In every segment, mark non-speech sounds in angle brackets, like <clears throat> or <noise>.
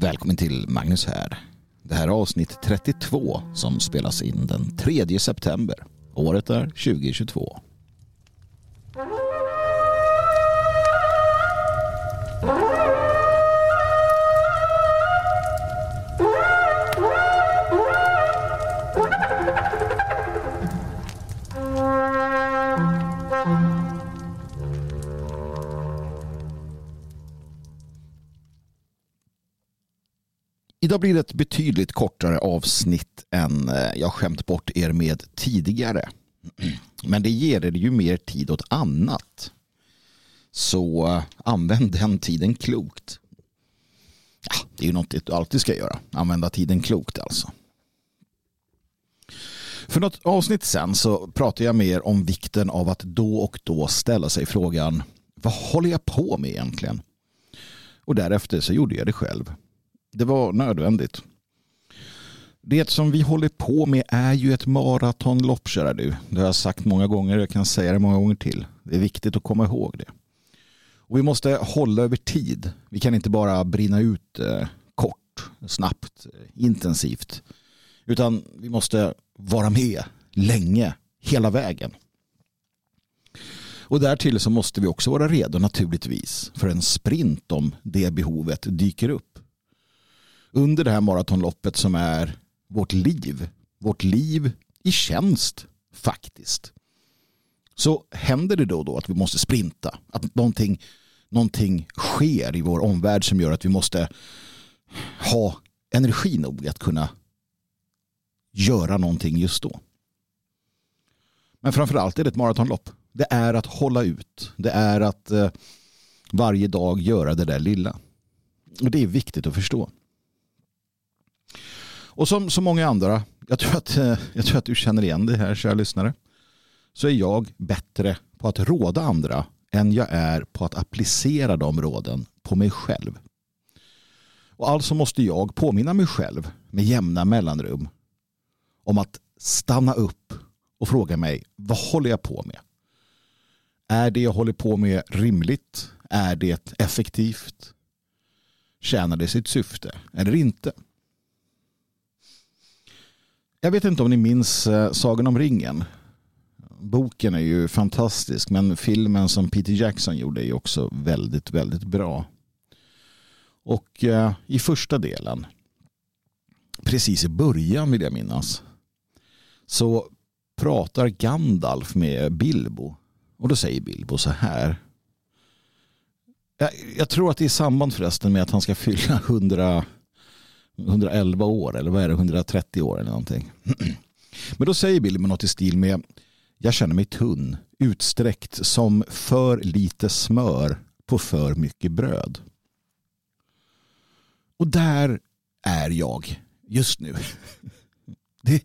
Välkommen till Magnus här. Det här är avsnitt 32 som spelas in den 3 september. Året är 2022. Idag blir det ett betydligt kortare avsnitt än eh, jag skämt bort er med tidigare. <clears throat> Men det ger er ju mer tid åt annat. Så eh, använd den tiden klokt. Ja, det är ju något du alltid ska göra. Använda tiden klokt alltså. För något avsnitt sen så pratade jag mer om vikten av att då och då ställa sig frågan vad håller jag på med egentligen? Och därefter så gjorde jag det själv. Det var nödvändigt. Det som vi håller på med är ju ett maratonlopp, kära du. Det har jag sagt många gånger, och jag kan säga det många gånger till. Det är viktigt att komma ihåg det. Och vi måste hålla över tid. Vi kan inte bara brinna ut eh, kort, snabbt, eh, intensivt. Utan vi måste vara med länge, hela vägen. Och därtill så måste vi också vara redo naturligtvis för en sprint om det behovet dyker upp under det här maratonloppet som är vårt liv. Vårt liv i tjänst faktiskt. Så händer det då och då att vi måste sprinta. Att någonting, någonting sker i vår omvärld som gör att vi måste ha energi nog att kunna göra någonting just då. Men framförallt är det ett maratonlopp. Det är att hålla ut. Det är att eh, varje dag göra det där lilla. Och det är viktigt att förstå. Och som så många andra, jag tror, att, eh, jag tror att du känner igen det här kära lyssnare, så är jag bättre på att råda andra än jag är på att applicera de råden på mig själv. Och alltså måste jag påminna mig själv med jämna mellanrum om att stanna upp och fråga mig vad håller jag på med? Är det jag håller på med rimligt? Är det effektivt? Tjänar det sitt syfte eller inte? Jag vet inte om ni minns eh, Sagan om ringen. Boken är ju fantastisk men filmen som Peter Jackson gjorde är också väldigt, väldigt bra. Och eh, i första delen, precis i början vill jag minnas, så pratar Gandalf med Bilbo. Och då säger Bilbo så här. Jag, jag tror att det är i samband förresten med att han ska fylla hundra 111 år eller vad är det, 130 år eller någonting. <clears throat> Men då säger Billy med något i stil med jag känner mig tunn, utsträckt som för lite smör på för mycket bröd. Och där är jag just nu. <laughs> Det,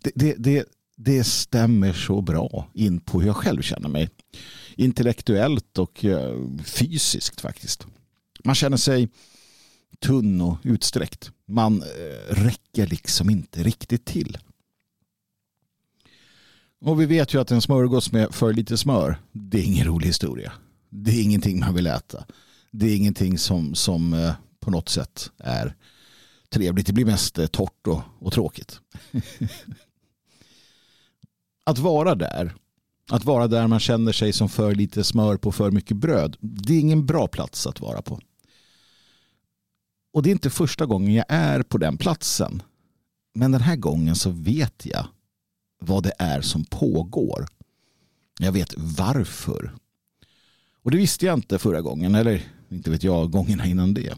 det, det, det, det stämmer så bra in på hur jag själv känner mig. Intellektuellt och eh, fysiskt faktiskt. Man känner sig tunn och utsträckt. Man eh, räcker liksom inte riktigt till. Och vi vet ju att en smörgås med för lite smör, det är ingen rolig historia. Det är ingenting man vill äta. Det är ingenting som, som eh, på något sätt är trevligt. Det blir mest eh, torrt och, och tråkigt. <laughs> att vara där, att vara där man känner sig som för lite smör på för mycket bröd, det är ingen bra plats att vara på. Och det är inte första gången jag är på den platsen. Men den här gången så vet jag vad det är som pågår. Jag vet varför. Och det visste jag inte förra gången, eller inte vet jag gångerna innan det.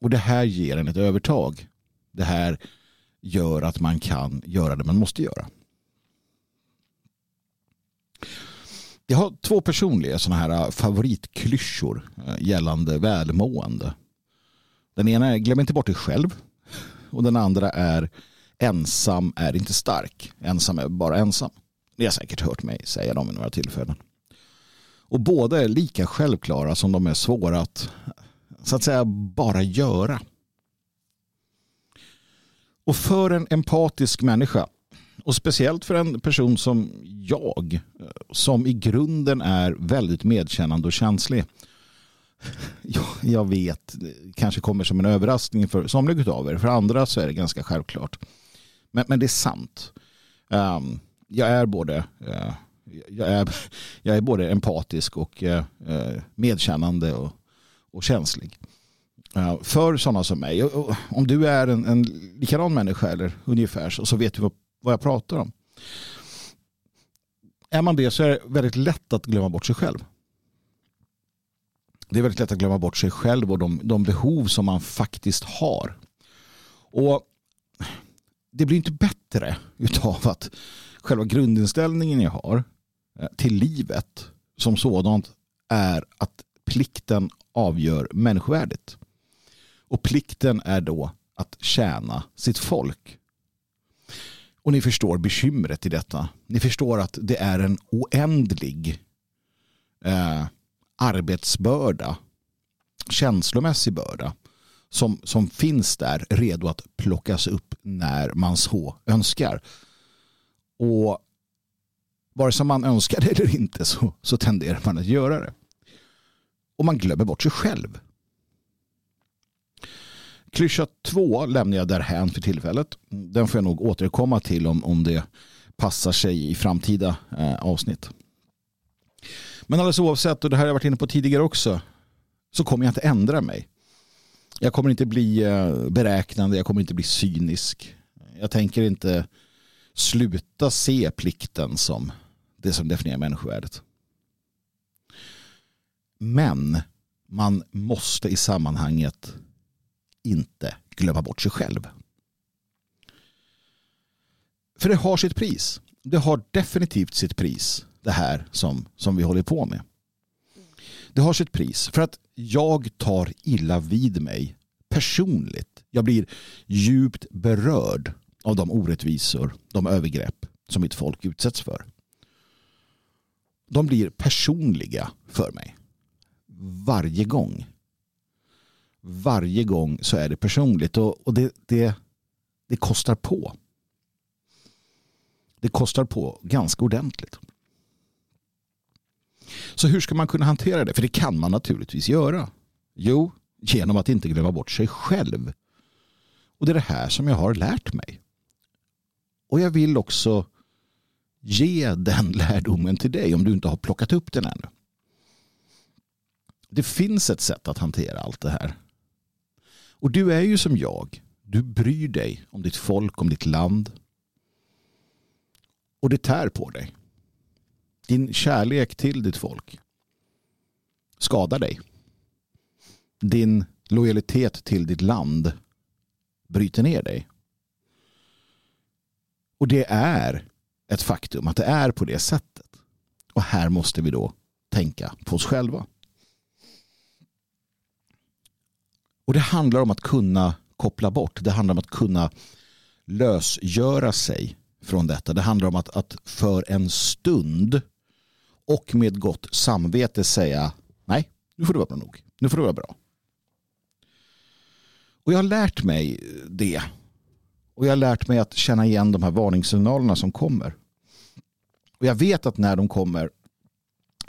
Och det här ger en ett övertag. Det här gör att man kan göra det man måste göra. Jag har två personliga sådana här favoritklyschor eh, gällande välmående. Den ena är glöm inte bort dig själv. Och den andra är ensam är inte stark. Ensam är bara ensam. Ni har säkert hört mig säga dem i några tillfällen. Och båda är lika självklara som de är svåra att så att säga bara göra. Och för en empatisk människa och speciellt för en person som jag som i grunden är väldigt medkännande och känslig <laughs> Ja, jag vet, kanske kommer som en överraskning för somliga av er. För andra så är det ganska självklart. Men, men det är sant. Um, jag är både uh, jag är, <laughs> jag är både empatisk och uh, medkännande och, och känslig. Uh, för sådana som mig. Om du är en, en likadan människa eller ungefär så, så vet du vad, vad jag pratar om. Är man det så är det väldigt lätt att glömma bort sig själv. Det är väldigt lätt att glömma bort sig själv och de, de behov som man faktiskt har. Och det blir inte bättre utav att själva grundinställningen jag har eh, till livet som sådant är att plikten avgör människovärdet. Och plikten är då att tjäna sitt folk. Och ni förstår bekymret i detta. Ni förstår att det är en oändlig eh, arbetsbörda, känslomässig börda som, som finns där redo att plockas upp när man så önskar. Och vare sig man önskar det eller inte så, så tenderar man att göra det. Och man glömmer bort sig själv. Klyscha två lämnar jag därhän för tillfället. Den får jag nog återkomma till om, om det passar sig i framtida eh, avsnitt. Men alldeles oavsett, och det här har jag varit inne på tidigare också, så kommer jag inte ändra mig. Jag kommer inte bli eh, beräknande, jag kommer inte bli cynisk. Jag tänker inte sluta se plikten som det som definierar människovärdet. Men man måste i sammanhanget inte glömma bort sig själv. För det har sitt pris. Det har definitivt sitt pris det här som, som vi håller på med. Det har sitt pris för att jag tar illa vid mig personligt. Jag blir djupt berörd av de orättvisor, de övergrepp som mitt folk utsätts för. De blir personliga för mig. Varje gång. Varje gång så är det personligt och, och det, det, det kostar på. Det kostar på ganska ordentligt. Så hur ska man kunna hantera det? För det kan man naturligtvis göra. Jo, genom att inte glömma bort sig själv. Och det är det här som jag har lärt mig. Och jag vill också ge den <laughs> lärdomen till dig om du inte har plockat upp den ännu. Det finns ett sätt att hantera allt det här. Och du är ju som jag. Du bryr dig om ditt folk, om ditt land. Och det tär på dig. Din kärlek till ditt folk skadar dig. Din lojalitet till ditt land bryter ner dig. Och det är ett faktum att det är på det sättet. Och här måste vi då tänka på oss själva. Och det handlar om att kunna koppla bort. Det handlar om att kunna lösgöra sig från detta. Det handlar om att, att för en stund och med gott samvete säga nej, nu får det vara nog. Nu får det vara bra. Och jag har lärt mig det. Och jag har lärt mig att känna igen de här varningssignalerna som kommer. Och jag vet att när de kommer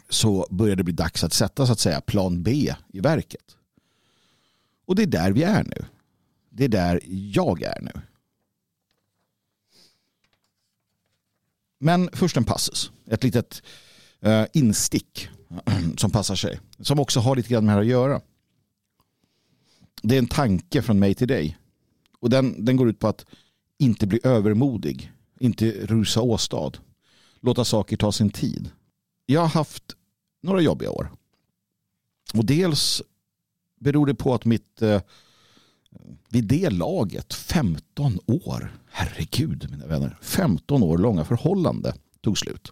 så börjar det bli dags att sätta så att säga plan B i verket. Och det är där vi är nu. Det är där jag är nu. Men först en passus. Ett litet Eh, instick <clears throat> som passar sig. Som också har lite grann med det här att göra. Det är en tanke från mig till dig. Och den, den går ut på att inte bli övermodig. Inte rusa åstad. Låta saker ta sin tid. Jag har haft några jobbiga år. Och dels beror det på att mitt eh, vid det laget 15 år, herregud mina vänner, 15 år långa förhållande tog slut.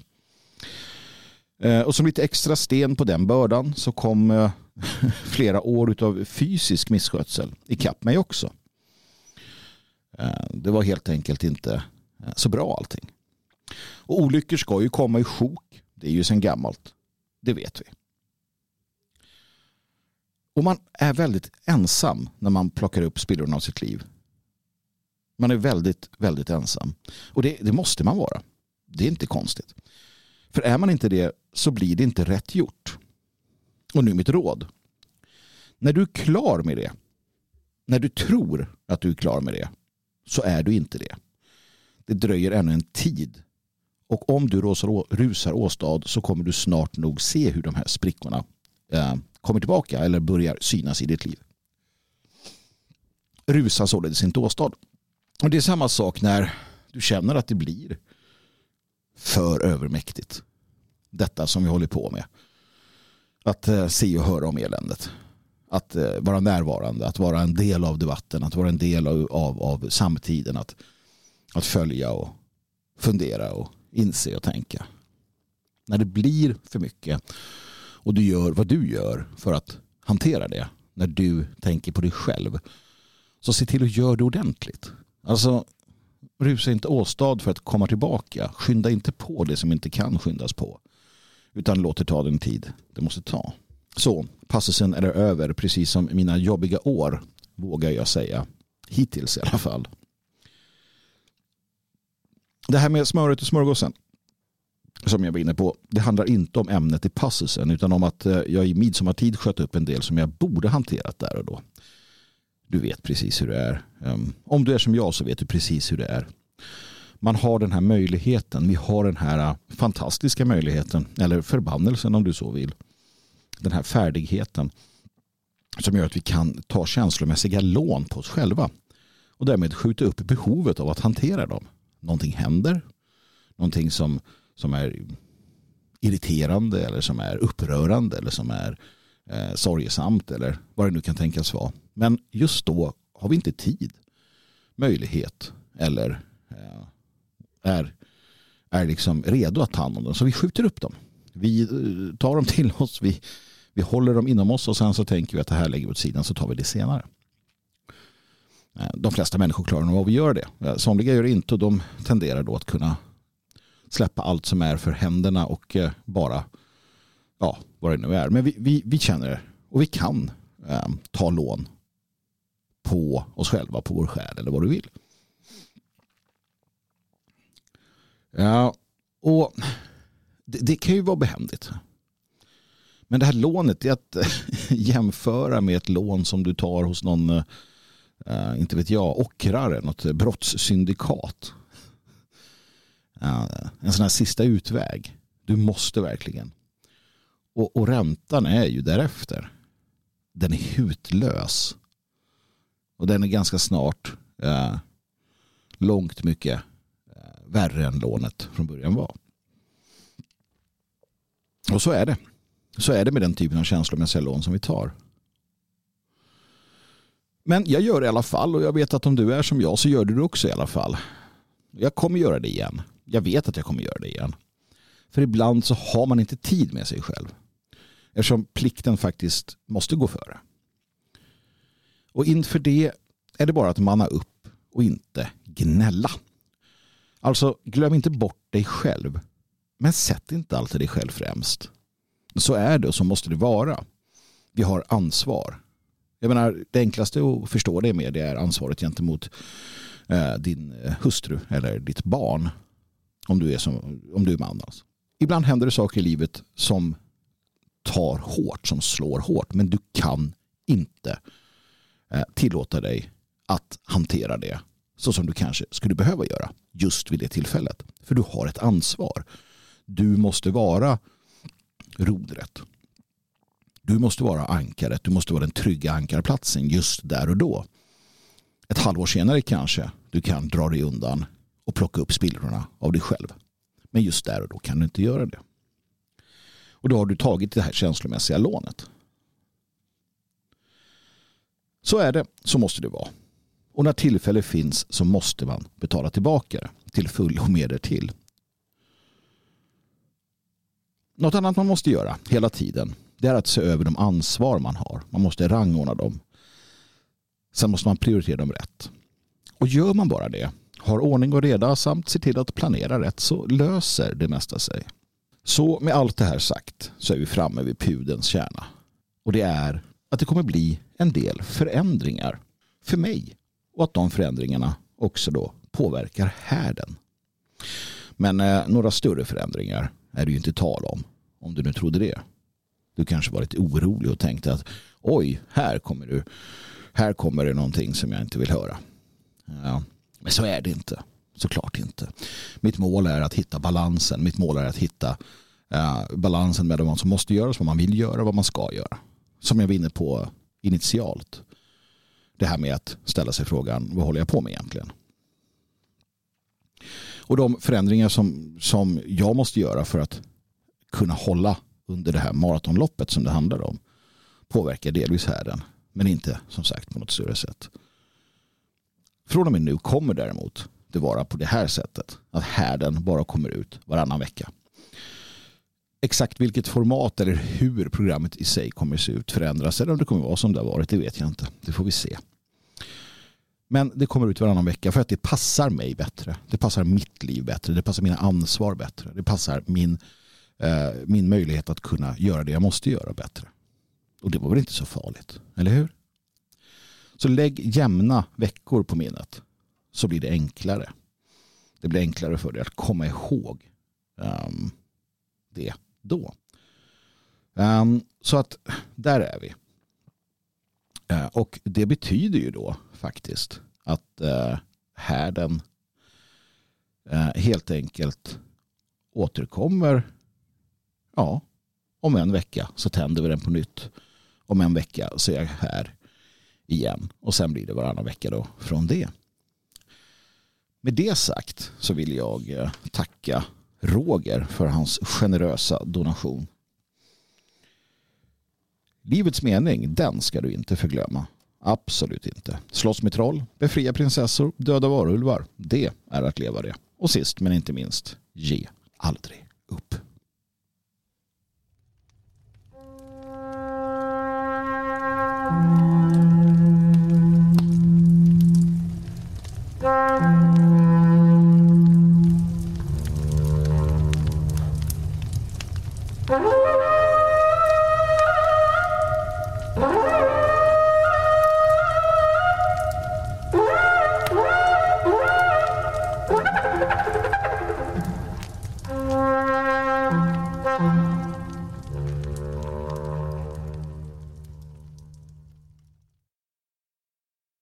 Eh, och som lite extra sten på den bördan så kom eh, <laughs> flera år av fysisk misskötsel ikapp mig också. Eh, det var helt enkelt inte så bra allting. Och olyckor ska ju komma i sjok. Det är ju sedan gammalt. Det vet vi. Och man är väldigt ensam när man plockar upp spillrorna av sitt liv. Man är väldigt, väldigt ensam. Och det, det måste man vara. Det är inte konstigt. För är man inte det så blir det inte rätt gjort. Och nu mitt råd. När du är klar med det, när du tror att du är klar med det, så är du inte det. Det dröjer ännu en tid. Och om du rusar åstad så kommer du snart nog se hur de här sprickorna eh, kommer tillbaka eller börjar synas i ditt liv. Rusa således inte åstad. Och det är samma sak när du känner att det blir för övermäktigt. Detta som vi håller på med. Att eh, se och höra om eländet. Att eh, vara närvarande, att vara en del av debatten, att vara en del av, av, av samtiden. Att, att följa och fundera och inse och tänka. När det blir för mycket och du gör vad du gör för att hantera det. När du tänker på dig själv. Så se till att göra det ordentligt. Alltså rusa inte åstad för att komma tillbaka. Skynda inte på det som inte kan skyndas på. Utan låt det ta den tid det måste ta. Så, passusen är över precis som mina jobbiga år vågar jag säga. Hittills i alla fall. Det här med smöret och smörgåsen som jag var inne på, det handlar inte om ämnet i passusen utan om att eh, jag i midsommartid sköt upp en del som jag borde hanterat där och då. Du vet precis hur det är. Ehm, om du är som jag så vet du precis hur det är. Man har den här möjligheten, vi har den här äh, fantastiska möjligheten, eller förbannelsen om du så vill. Den här färdigheten som gör att vi kan ta känslomässiga lån på oss själva och därmed skjuta upp behovet av att hantera dem. Någonting händer, någonting som som är irriterande eller som är upprörande eller som är eh, sorgesamt eller vad det nu kan tänkas vara. Men just då har vi inte tid, möjlighet eller eh, är, är liksom redo att ta hand om dem. Så vi skjuter upp dem. Vi eh, tar dem till oss, vi, vi håller dem inom oss och sen så tänker vi att det här lägger vi åt sidan så tar vi det senare. Eh, de flesta människor klarar nog av att göra det. Eh, somliga gör det inte och de tenderar då att kunna släppa allt som är för händerna och eh, bara, ja, vad det nu är. Men vi, vi, vi känner det och vi kan eh, ta lån på oss själva, på vår själ eller vad du vill. Ja, och det, det kan ju vara behändigt. Men det här lånet är att <laughs> jämföra med ett lån som du tar hos någon, eh, inte vet jag, ockrare, något brottssyndikat eh, en sån här sista utväg. Du måste verkligen. Och, och räntan är ju därefter. Den är hutlös. Och den är ganska snart eh, långt mycket eh, värre än lånet från början var. Och så är det. Så är det med den typen av känslomässiga lån som vi tar. Men jag gör det i alla fall och jag vet att om du är som jag så gör du det också i alla fall. Jag kommer göra det igen jag vet att jag kommer göra det igen. För ibland så har man inte tid med sig själv. Eftersom plikten faktiskt måste gå före. Och inför det är det bara att manna upp och inte gnälla. Alltså glöm inte bort dig själv. Men sätt inte alltid dig själv främst. Så är det och så måste det vara. Vi har ansvar. Jag menar, det enklaste att förstå det med det är ansvaret gentemot eh, din hustru eller ditt barn. Om du är, som, om du är man. Alltså. Ibland händer det saker i livet som tar hårt, som slår hårt. Men du kan inte eh, tillåta dig att hantera det så som du kanske skulle behöva göra just vid det tillfället. För du har ett ansvar. Du måste vara rodret. Du måste vara ankaret. Du måste vara den trygga ankarplatsen just där och då. Ett halvår senare kanske du kan dra dig undan och plocka upp spillrorna av dig själv. Men just där och då kan du inte göra det. Och då har du tagit det här känslomässiga lånet. Så är det, så måste det vara. Och när tillfälle finns så måste man betala tillbaka till full och mer till. Något annat man måste göra hela tiden det är att se över de ansvar man har. Man måste rangordna dem. Sen måste man prioritera dem rätt. Och gör man bara det har ordning och reda samt ser till att planera rätt så löser det mesta sig. Så med allt det här sagt så är vi framme vid pudens kärna. Och det är att det kommer bli en del förändringar för mig. Och att de förändringarna också då påverkar härden. Men eh, några större förändringar är det ju inte tal om. Om du nu trodde det. Du kanske var lite orolig och tänkte att oj, här kommer du. Här kommer det någonting som jag inte vill höra. Ja, men så är det inte. Såklart inte. Mitt mål är att hitta balansen. Mitt mål är att hitta eh, balansen med vad som måste göras, vad man vill göra, och vad man ska göra. Som jag var inne på initialt. Det här med att ställa sig frågan, vad håller jag på med egentligen? Och de förändringar som, som jag måste göra för att kunna hålla under det här maratonloppet som det handlar om påverkar delvis härden. Men inte som sagt på något större sätt. Från och med nu kommer däremot det vara på det här sättet. Att härden bara kommer ut varannan vecka. Exakt vilket format eller hur programmet i sig kommer se ut förändras eller om det kommer vara som det har varit, det vet jag inte. Det får vi se. Men det kommer ut varannan vecka för att det passar mig bättre. Det passar mitt liv bättre. Det passar mina ansvar bättre. Det passar min, eh, min möjlighet att kunna göra det jag måste göra bättre. Och det var väl inte så farligt, eller hur? Så lägg jämna veckor på minnet så blir det enklare. Det blir enklare för dig att komma ihåg um, det då. Um, så att där är vi. Uh, och det betyder ju då faktiskt att uh, härden uh, helt enkelt återkommer ja, om en vecka så tänder vi den på nytt. Om en vecka så är jag här igen och sen blir det varannan vecka då från det. Med det sagt så vill jag eh, tacka Roger för hans generösa donation. Livets mening, den ska du inte förglömma. Absolut inte. Slåss med troll, befria prinsessor, döda varulvar. Det är att leva det. Och sist men inte minst, ge aldrig upp. Mm.